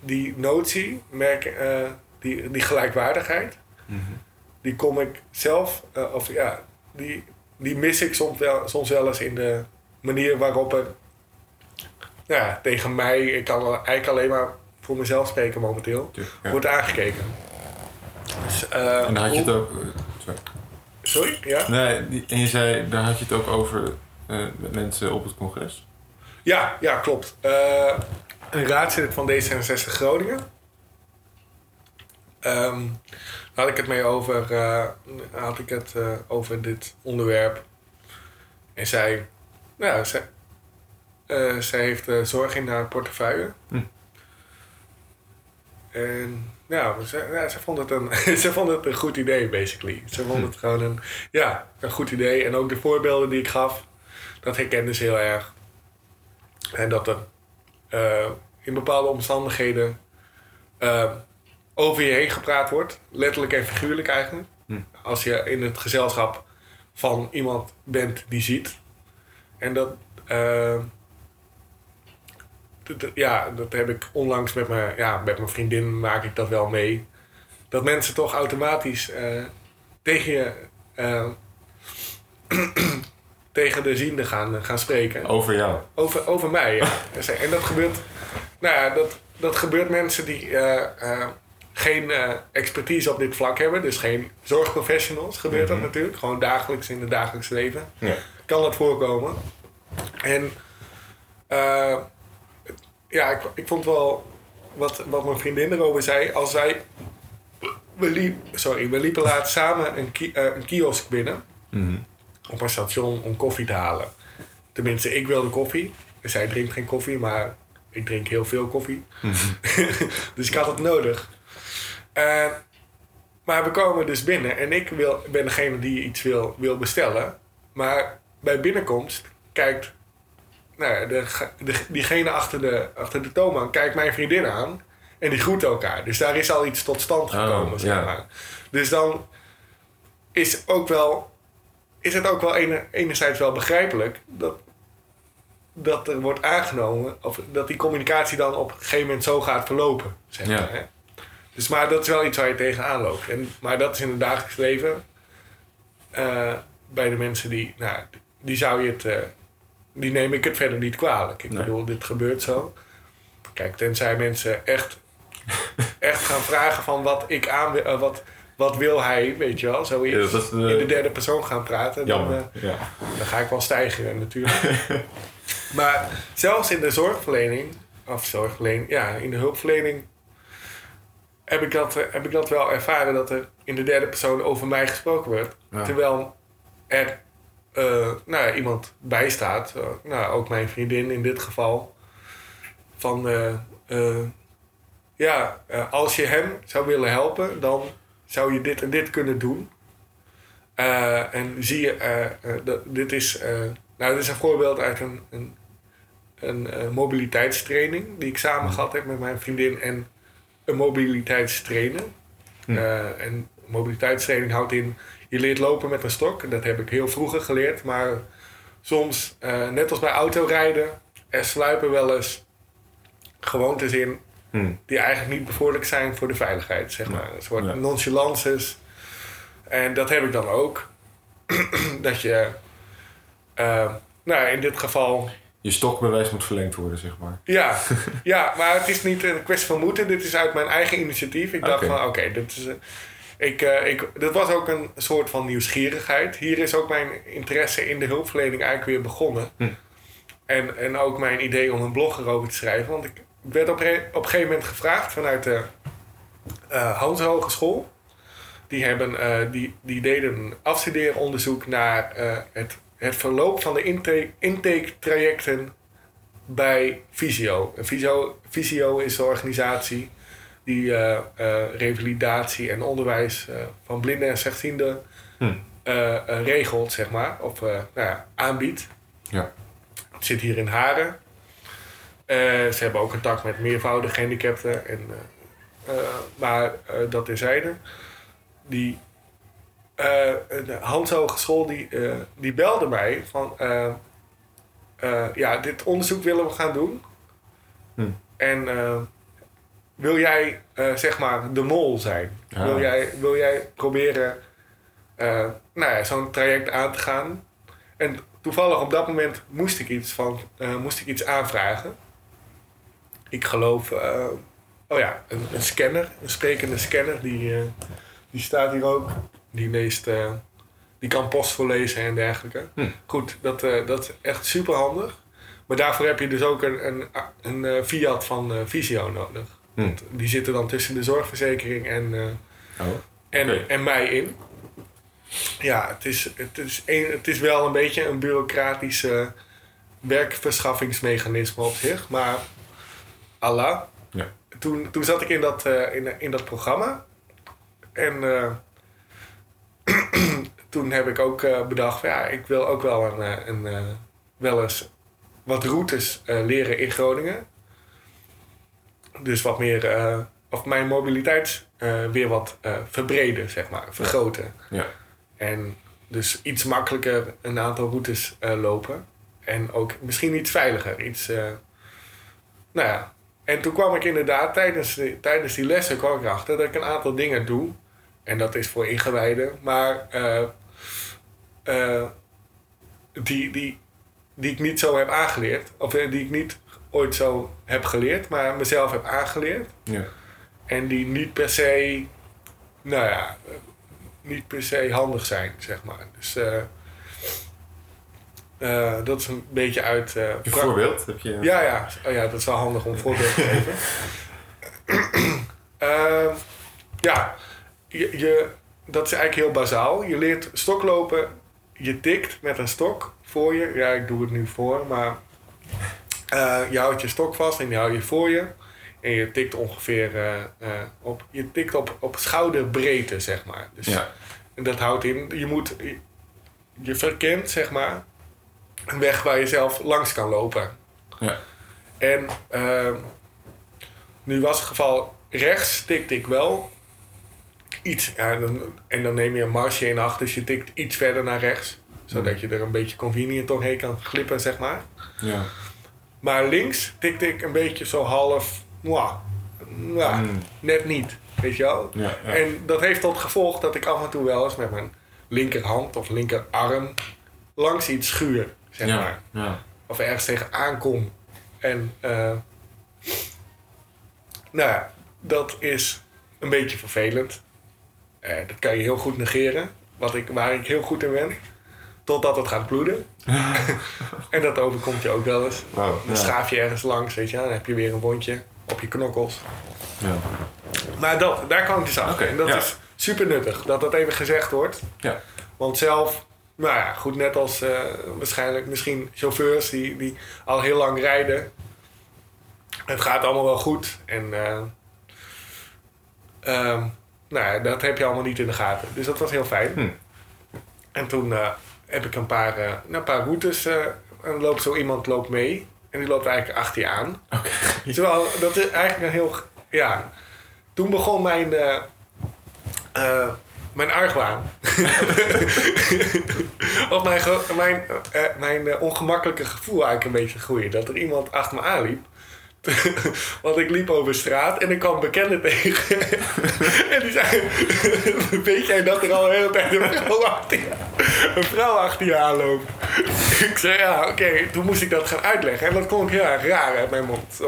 die notie, merk, eh, die, die gelijkwaardigheid, Mhm. Die kom ik zelf, eh, of ja, die, die mis ik soms wel, soms wel eens in de manier waarop er ja, tegen mij, ik kan eigenlijk alleen maar voor mezelf spreken momenteel, ja. wordt aangekeken. Dus, eh, En daar had je het ook. eh, sorry. Sorry, ja? Nee, en je zei, daar had je het ook over met mensen op het congres. Ja, ja, klopt. Een raadslid van D66 Groningen. Ehm, had ik het mee over, eh, had ik het, eh, over dit onderwerp. En zij, ja, zij, eh, zij heeft eh, zorg in haar portefeuille. Hm. En ja, ze, ja, ze, vond het een, ze vond het een goed idee, basically. Ze vond het gewoon een, ja, een goed idee. En ook de voorbeelden die ik gaf, dat herkende ze heel erg. En dat er eh, in bepaalde omstandigheden eh, over je heen gepraat wordt. Letterlijk en figuurlijk eigenlijk. Hm. Als je in het gezelschap van iemand bent die ziet. En dat, eh, ja, dat heb ik onlangs met mijn, ja, met mijn vriendin maak ik dat wel mee. Dat mensen toch automatisch eh, tegen je, eh, tegen de ziende gaan, gaan spreken. Over jou. Over, over mij, ja. En dat gebeurt, nou ja, dat, dat gebeurt mensen die geen eh, expertise op dit vlak hebben, dus geen zorgprofessionals, gebeurt dat Mhm. natuurlijk. Gewoon dagelijks in het dagelijks leven Ja. kan dat voorkomen. En eh, ja, ik, ik vond wel wat, wat mijn vriendin erover zei. Als wij, we, liep, sorry, we liepen laatst samen een, ki- eh, een kiosk binnen Mhm. op een station om koffie te halen. Tenminste, ik wilde koffie. Zij drinkt geen koffie, maar ik drink heel veel koffie. dus ik had het nodig. Eh, maar we komen dus binnen en ik wil, ben degene die iets wil, wil bestellen. Maar bij binnenkomst kijkt nou, de, de, diegene achter de, achter de toonbank kijkt mijn vriendin aan. En die groet elkaar. Dus daar is al iets tot stand gekomen, Oh, zeg ja. maar. Dus dan is, ook wel, is het ook wel ene, enerzijds wel begrijpelijk dat, dat er wordt aangenomen, of dat die communicatie dan op een gegeven moment zo gaat verlopen. Zeg Ja. maar, hè? Dus maar dat is wel iets waar je tegenaan loopt. En, maar dat is in het dagelijks leven eh, bij de mensen die, nou, die zou je het, eh, die neem ik het verder niet kwalijk. Ik Nee. bedoel, dit gebeurt zo. Kijk, tenzij mensen echt, echt gaan vragen van wat ik aan wil, eh, wat, wat wil hij, weet je wel, zoiets. Ja, is, in de derde persoon gaan praten. Dan, Jammer. Ja. dan ga ik wel stijgen natuurlijk. maar zelfs in de zorgverlening, of zorgverlening, ja, in de hulpverlening heb ik dat, eh, heb ik dat wel ervaren dat er in de derde persoon over mij gesproken. Ja. Terwijl er eh, nou, ja, iemand bij staat, eh, nou, ook mijn vriendin in dit geval, van ja, als je hem zou willen helpen, dan zou je dit en dit kunnen doen. En zie je, dat, dit is, nou, dit is een voorbeeld uit een, een, een mobiliteitstraining die ik samen gehad heb met mijn vriendin en een mobiliteitstrainer. Hm. Eh, en mobiliteitstraining houdt in, je leert lopen met een stok. Dat heb ik heel vroeger geleerd, maar soms, eh, net als bij autorijden, er sluipen wel eens gewoontes in Hm. die eigenlijk niet bevorderlijk zijn voor de veiligheid, zeg maar. Een soort Ja. nonchalances. En dat heb ik dan ook. dat je, eh, nou in dit geval, Je stokbewijs moet verlengd worden, zeg maar. ja, ja, maar het is niet een kwestie van moeten. Dit is uit mijn eigen initiatief. Ik dacht van, oké, dit is... eh, ik, eh, ik, dit was ook een soort van nieuwsgierigheid. Hier is ook mijn interesse in de hulpverlening eigenlijk weer begonnen. Hm. En, en ook mijn idee om een blog erover te schrijven. Want ik werd op, re- op een gegeven moment gevraagd vanuit de eh Hans Hogeschool. Die, hebben, die, die deden een afstudeeronderzoek naar het, het verloop van de intake, intake-trajecten bij Visio. En Visio, Visio is de organisatie die eh, eh, revalidatie en onderwijs eh, van blinden en slechtzienden Hm. regelt, zeg maar, of nou ja, aanbiedt. Ja. Het zit hier in Haren. Ze hebben ook contact met meervoudige gehandicapten. En, maar dat terzijde. Die de Hans Hogeschool die, eh, die belde mij van... eh, eh, ja, dit onderzoek willen we gaan doen. Hm. En eh, wil jij, eh, zeg maar, de mol zijn? Ja. Wil, jij, wil jij proberen eh, nou ja, zo'n traject aan te gaan? En toevallig op dat moment moest ik iets, van, eh, moest ik iets aanvragen. Ik geloof, eh, oh ja, een, een scanner, een sprekende scanner, die, eh, die staat hier ook. Die leest, eh, die kan post voorlezen en dergelijke. Hm. Goed, dat, eh, dat is echt super handig. Maar daarvoor heb je dus ook een, een, een, eh, Fiat van Visio nodig. Hm. Want die zitten dan tussen de zorgverzekering en, Oh. en, en mij in. Ja, het is, het, is een, het is wel een beetje een bureaucratisch eh, werkverschaffingsmechanisme op zich. Maar Allah. Ja. Toen, toen zat ik in dat, in, in dat programma. En toen heb ik ook eh, bedacht, van, ja, ik wil ook wel, een, eh, een, eh, wel eens wat routes leren in Groningen. Dus wat meer, of mijn mobiliteit weer wat verbreden, zeg maar, vergroten. Ja. En dus iets makkelijker een aantal routes lopen. En ook misschien iets veiliger. Iets, nou ja. En toen kwam ik inderdaad tijdens, de, tijdens die lessen kwam ik erachter dat ik een aantal dingen doe. En dat is voor ingewijden. Maar eh, eh, die, die, die ik niet zo heb aangeleerd. Of eh, die ik niet ooit zo heb geleerd, maar mezelf heb aangeleerd. Ja. En die niet per se, nou ja, niet per se handig zijn, zeg maar. Dus dat is een beetje uit. Een pra- voorbeeld? Heb je... ja, ja. Oh, ja, dat is wel handig om een voorbeeld te geven. Ehm, ja, je, je, dat is eigenlijk heel bazaal. Je leert stoklopen, je tikt met een stok voor je. Ja, ik doe het nu voor, maar eh, je houdt je stok vast en die hou je voor je. En je tikt ongeveer eh, eh, op, je tikt op, op schouderbreedte, zeg maar. Dus Ja. en dat houdt in, je moet, je, je verkent, zeg maar, een weg waar je zelf langs kan lopen. Ja. En nu was het geval rechts tikte ik wel iets. Ja, dan, en dan neem je een marsje in acht, dus je tikt iets verder naar rechts. Zodat je er een beetje convenient doorheen kan glippen, zeg maar. Ja. Maar links tikte ik een beetje zo half, mwah, ja, Mm. net niet. Weet je wel? Ja, ja. En dat heeft tot gevolg dat ik af en toe wel eens met mijn linkerhand of linkerarm langs iets schuur, zeg maar of ergens tegenaan kom. En eh, nou ja, dat is een beetje vervelend. Eh, dat kan je heel goed negeren, wat ik, waar ik heel goed in ben. Totdat het gaat bloeden. en dat overkomt je ook wel eens. Dan schaaf je ergens langs, weet je, dan heb je weer een wondje op je knokkels. Ja. Maar dat, daar kan ik dus. Oké, en dat ja. is super nuttig, dat dat even gezegd wordt. Ja. Want zelf, nou ja, goed, net als eh, waarschijnlijk misschien chauffeurs die, die al heel lang rijden. Het gaat allemaal wel goed. En eh, ehm, nou dat heb je allemaal niet in de gaten. Dus dat was heel fijn. Hm. En toen eh, heb ik een paar, eh, nou, een paar routes. eh, en loopt zo iemand loopt mee. En die loopt eigenlijk achter je aan. Oké. Terwijl dat is eigenlijk een heel. Ja. Toen begon mijn. mijn argwaan. of mijn, mijn, mijn ongemakkelijke gevoel eigenlijk een beetje groeien. Dat er iemand achter me aanliep. Want ik liep over straat en ik kwam bekenden tegen. en die zei: Weet jij dat er al een hele tijd een vrouw achter je, een vrouw achter je aanloopt? ik zei: Ja, oké. Toen moest ik dat gaan uitleggen. En dat klonk heel erg raar uit mijn mond.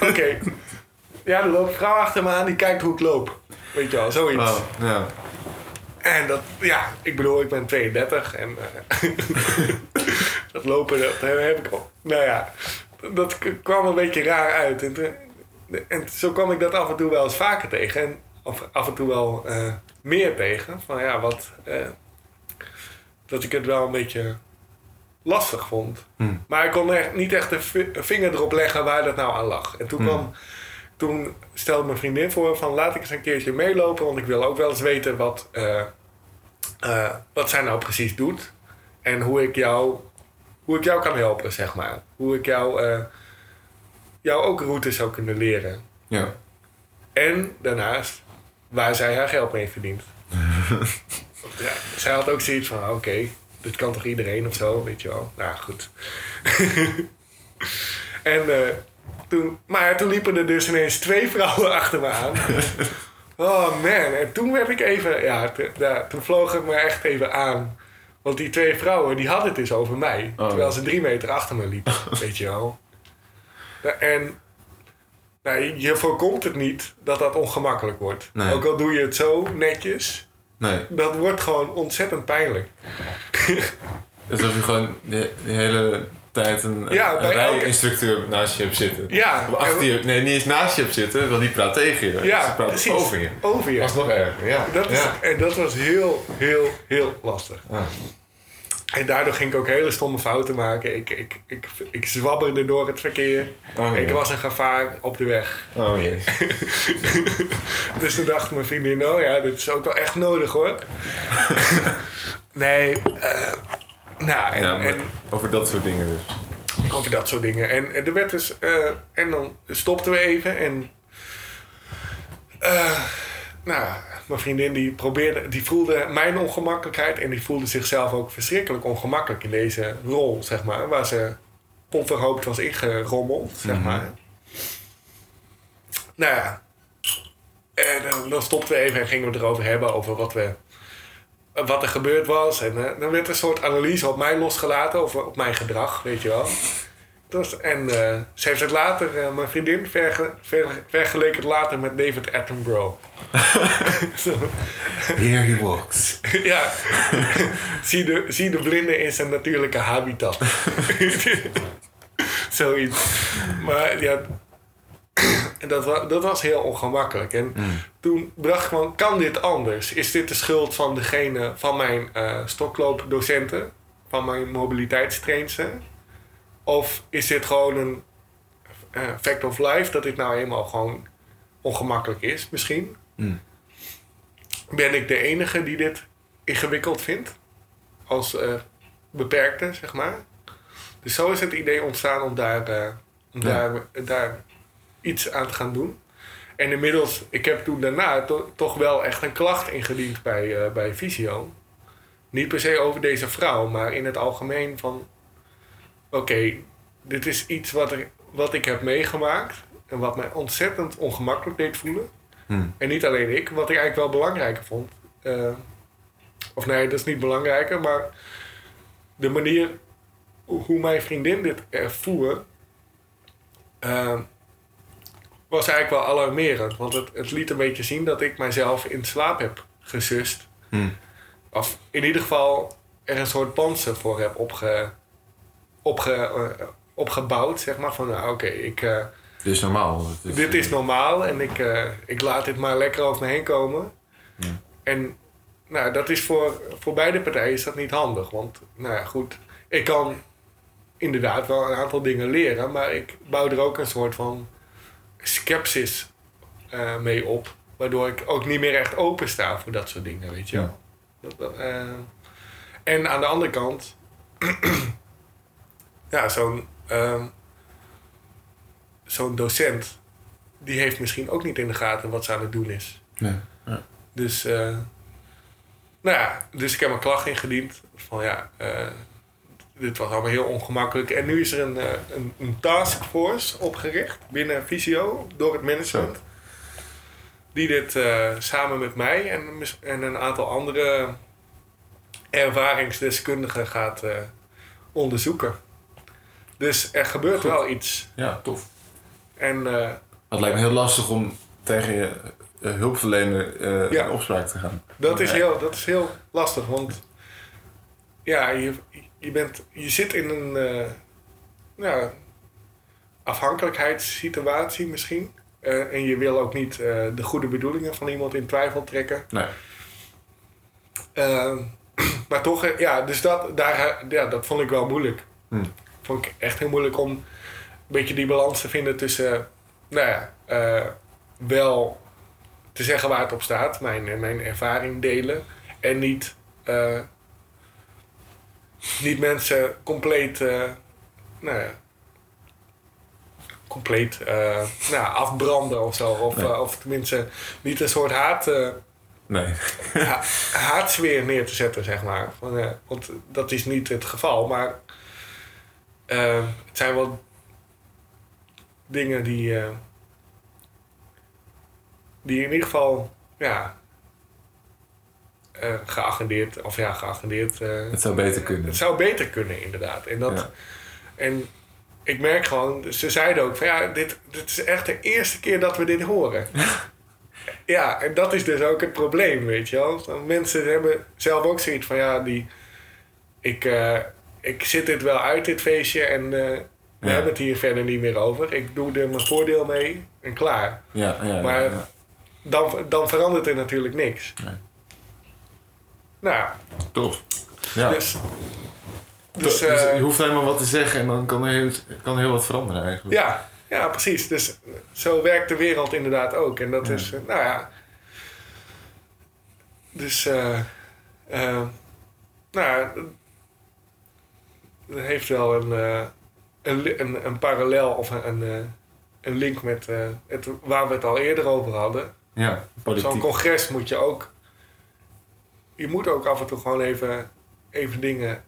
Oké. Ja, er loopt een vrouw achter me aan die kijkt hoe ik loop. Weet je wel, zoiets. Wauw. Ja. En dat, ja, ik bedoel, ik ben 32 en eh, dat lopen, dat heb ik al. Nou ja, dat kwam een beetje raar uit. En, en zo kwam ik dat af en toe wel eens vaker tegen. En, of af en toe wel eh, meer tegen. Van ja, wat. eh, dat ik het wel een beetje lastig vond. Hm. Maar ik kon echt, niet echt een vinger erop leggen waar dat nou aan lag. En toen Hm. kwam toen stelde mijn vriendin voor van laat ik eens een keertje meelopen, want ik wil ook wel eens weten wat, eh, wat zij nou precies doet. En hoe ik jou, hoe ik jou kan helpen, zeg maar. Hoe ik jou, eh, jou ook routes zou kunnen leren. Ja. En daarnaast waar zij haar geld mee verdient. ja, zij had ook zoiets van, oké, dit kan toch iedereen of zo, weet je wel. Nou, goed. en eh, toen, maar toen liepen er dus ineens twee vrouwen achter me aan. Oh man, en toen heb ik even, ja, toen vloog het me echt even aan. Want die twee vrouwen, die hadden het dus over mij. Oh. Terwijl ze drie meter achter me liepen, weet je wel. En nou, je- je voorkomt het niet dat dat ongemakkelijk wordt. Nee. Ook al doe je het zo netjes, Nee. dat wordt gewoon ontzettend pijnlijk. Alsof je gewoon de, de hele tijd een, Ja, een elke- rijinstructeur naast je hebt zitten. Ja, Of achter je, nee, niet eens naast je hebt zitten, want die praat tegen je. ja, Ze praat precies. over je. Over je. Dat is nog erger, ja. Dat is, ja. En dat was heel, heel, heel lastig. Ah. En daardoor ging ik ook hele stomme fouten maken. Ik, ik, ik, ik zwabberde door het verkeer. Oh, Ik was een gevaar op de weg. Oh jee. Dus toen dacht mijn vriendin, oh ja, dit is ook wel echt nodig hoor. nee, eh, nou, en, Ja, maar en over dat soort dingen dus. over dat soort dingen. En, en er werd dus, eh, en dan stopten we even en eh, nou, mijn vriendin die probeerde, die voelde mijn ongemakkelijkheid en die voelde zichzelf ook verschrikkelijk ongemakkelijk in deze rol, zeg maar, waar ze onverhoopt was ingerommeld, zeg Mhm. maar. Nou ja, en dan, dan stopten we even en gingen we erover hebben over wat, we, wat er gebeurd was. En eh, dan werd een soort analyse op mij losgelaten over op mijn gedrag, weet je wel. Dus, en eh, ze heeft het later, eh, mijn vriendin, verge, ver- vergeleken het later met David Attenborough. Here he walks. ja, zie de, zie de blinde in zijn natuurlijke habitat. Zoiets. Maar ja, dat, wa- dat was heel ongemakkelijk. En Mm. toen dacht ik van, kan dit anders? Is dit de schuld van degene, van mijn eh stokloopdocenten? Van mijn mobiliteitstrainster? Of is dit gewoon een eh, fact of life, dat dit nou eenmaal gewoon ongemakkelijk is, misschien? Mm. Ben ik de enige die dit ingewikkeld vindt? Als eh, beperkte, zeg maar. Dus zo is het idee ontstaan om daar, om Ja. daar, daar iets aan te gaan doen. En inmiddels, ik heb toen daarna to- toch wel echt een klacht ingediend bij, eh, bij Visio. Niet per se over deze vrouw, maar in het algemeen van... Oké, dit is iets wat, er, wat ik heb meegemaakt en wat mij ontzettend ongemakkelijk deed voelen. Mm. En niet alleen ik, wat ik eigenlijk wel belangrijker vond. Eh, of nee, dat is niet belangrijker, maar de manier hoe mijn vriendin dit ervoer, eh, was eigenlijk wel alarmerend. Want het, het liet een beetje zien dat ik mijzelf in slaap heb gesust. Mm. Of in ieder geval er een soort panzer voor heb opge, opge, eh, opgebouwd, zeg maar. Van nou, oké, ik... eh, Dit is normaal. Is, dit is normaal en ik, eh, ik laat dit maar lekker over me heen komen. Ja. En nou, dat is voor, voor beide partijen is dat niet handig. Want nou ja, goed, ik kan inderdaad wel een aantal dingen leren, maar ik bouw er ook een soort van scepsis eh, mee op. Waardoor ik ook niet meer echt open sta voor dat soort dingen, weet je wel. Dat, eh, en aan de andere kant, ja, zo'n ehm, zo'n docent, die heeft misschien ook niet in de gaten wat ze aan het doen is. Nee. Ja. Dus, eh, nou ja, dus ik heb een klacht ingediend van ja, eh, dit was allemaal heel ongemakkelijk. En nu is er een, eh, een, een taskforce opgericht binnen Visio door het management. Die dit eh, samen met mij en, en een aantal andere ervaringsdeskundigen gaat eh, onderzoeken. Dus er gebeurt Goed. wel iets. ja, tof. En eh, Het lijkt me heel lastig om tegen je hulpverlener Ja. in opspraak te gaan. Dat is, heel, dat is heel lastig, want ja, je, je, bent, je zit in een eh, ja, afhankelijkheidssituatie misschien. Eh, en je wil ook niet eh, de goede bedoelingen van iemand in twijfel trekken. Nee. Maar toch, ja, dus dat, daar, ja, dat vond ik wel moeilijk. Hmm. Vond ik echt heel moeilijk om een beetje die balans te vinden tussen, nou ja, wel te zeggen waar het op staat, mijn, mijn ervaring delen. En niet, niet mensen compleet, eh, nou ja, compleet eh, nou, afbranden of zo. Of, Nee. eh, of tenminste niet een soort haat, Nee. ha haatsfeer neer te zetten, zeg maar. Eh, want dat is niet het geval, maar het zijn wel dingen die, die in ieder geval, ja, geagendeerd, of ja, geagendeerd. eh, Het zou beter kunnen. het zou beter kunnen, inderdaad. En, dat, Ja. en ik merk gewoon, ze zeiden ook van ja, dit, dit is echt de eerste keer dat we dit horen. ja, en dat is dus ook het probleem, weet je wel. Want Mensen hebben zelf ook zoiets van ja, die, ik, eh, ik zit dit wel uit, dit feestje, en eh, we Ja. hebben het hier verder niet meer over. Ik doe er mijn voordeel mee en klaar. Ja, ja, Maar-. Dan, dan verandert er natuurlijk niks. Nee. Nou, Tof. Ja. dus... Dus, Dus, eh, je hoeft alleen maar wat te zeggen en dan kan heel, kan heel wat veranderen eigenlijk. Ja, ja, precies. Dus zo werkt de wereld inderdaad ook. En dat Ja. is, eh, nou ja. Dus, eh eh, nou ja, het heeft wel een, een, een, een parallel of een, een, link met het, waar we het al eerder over hadden. Ja, Zo'n congres moet je ook. Je moet ook af en toe gewoon even, even dingen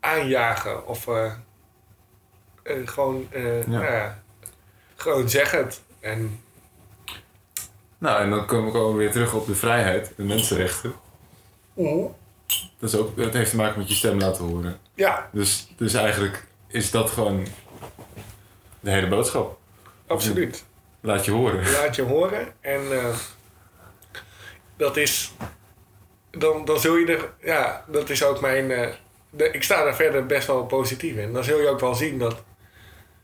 aanjagen. Of eh, eh, gewoon, eh, Ja. nou ja, gewoon zeg het. En Nou, en dan komen we weer terug op de vrijheid, de mensenrechten. Dat, is ook, dat heeft te maken met je stem laten horen. ja, Dus, dus eigenlijk is dat gewoon de hele boodschap. absoluut. Laat je horen. Laat je horen. En dat is. Dan, dan zul je er. Ja, dat is ook mijn. eh, de, ik sta daar verder best wel positief in. Dan zul je ook wel zien dat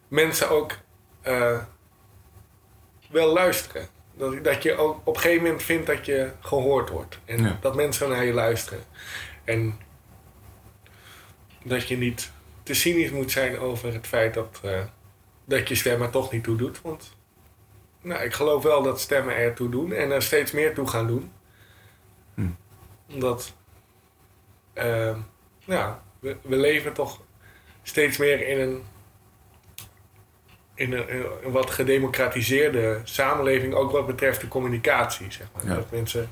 mensen ook eh, wel luisteren. Dat, dat je ook op een gegeven moment vindt dat je gehoord wordt. En Ja. dat mensen naar je luisteren. En dat je niet te cynisch moet zijn over het feit dat, eh, dat je stem er toch niet toe doet. Want nou, ik geloof wel dat stemmen ertoe doen en er steeds meer toe gaan doen. Omdat eh, ja, we, we leven toch steeds meer in een, in een, in een wat gedemocratiseerde samenleving, ook wat betreft de communicatie. Zeg maar. Ja. Dat mensen,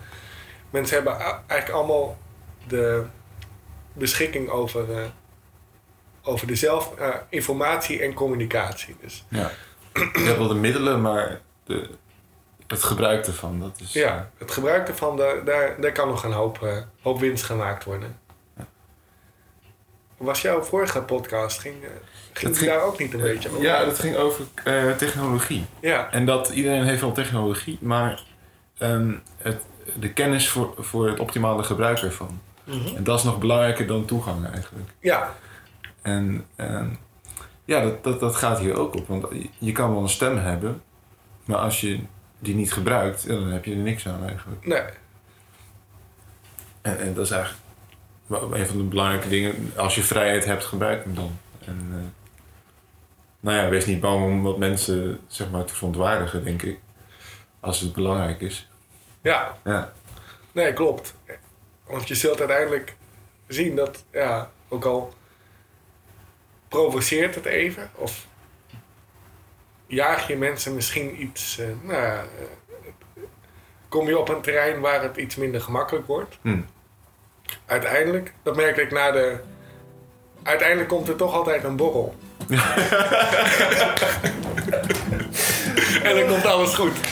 mensen hebben eigenlijk allemaal de beschikking over, eh, over dezelfde eh, informatie en communicatie. Dus Ja. Je hebt wel de middelen, maar de, het gebruik ervan, dat is... Ja, het gebruik ervan, daar, daar, daar kan nog een hoop, eh, hoop winst gemaakt worden. Was jouw vorige podcast, ging, eh, ging daar ook niet een beetje over? Ja, dat ging over eh, technologie. Ja, En dat iedereen heeft wel technologie, maar ehm, het, de kennis voor, voor het optimale gebruik ervan. Mhm. En dat is nog belangrijker dan toegang eigenlijk. ja, En ehm, ja, dat, dat, dat gaat hier ook op. Want je kan wel een stem hebben, maar als je die niet gebruikt, dan heb je er niks aan eigenlijk. nee, En, en dat is eigenlijk een van de belangrijke dingen. Als je vrijheid hebt, gebruik hem dan. En, eh, nou ja, wees niet bang om wat mensen zeg maar, te verontwaardigen, denk ik. Als het belangrijk is. ja, Ja, nee, klopt. Want je zult uiteindelijk zien dat, ja, ook al provoceert het even, of jaag je mensen misschien iets, eh, nou ja, eh, kom je op een terrein waar het iets minder gemakkelijk wordt. Hm. Uiteindelijk, dat merk ik na de. Uiteindelijk komt er toch altijd een borrel. en dan komt alles goed.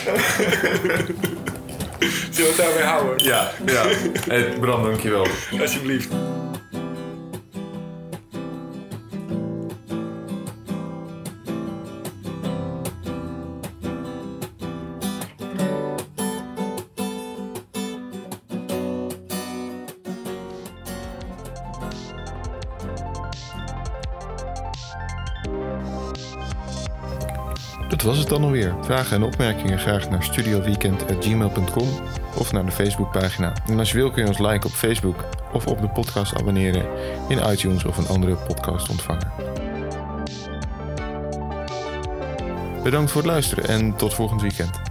Zullen we het daarbij houden? ja. ja. Hey, Bram, dankjewel. Alsjeblieft. Dat was het dan alweer. Vragen en opmerkingen graag naar studioweekend.gmail.com of naar de Facebookpagina. En als je wil kun je ons liken op Facebook of op de podcast abonneren in iTunes of een andere podcast ontvangen. Bedankt voor het luisteren en tot volgend weekend.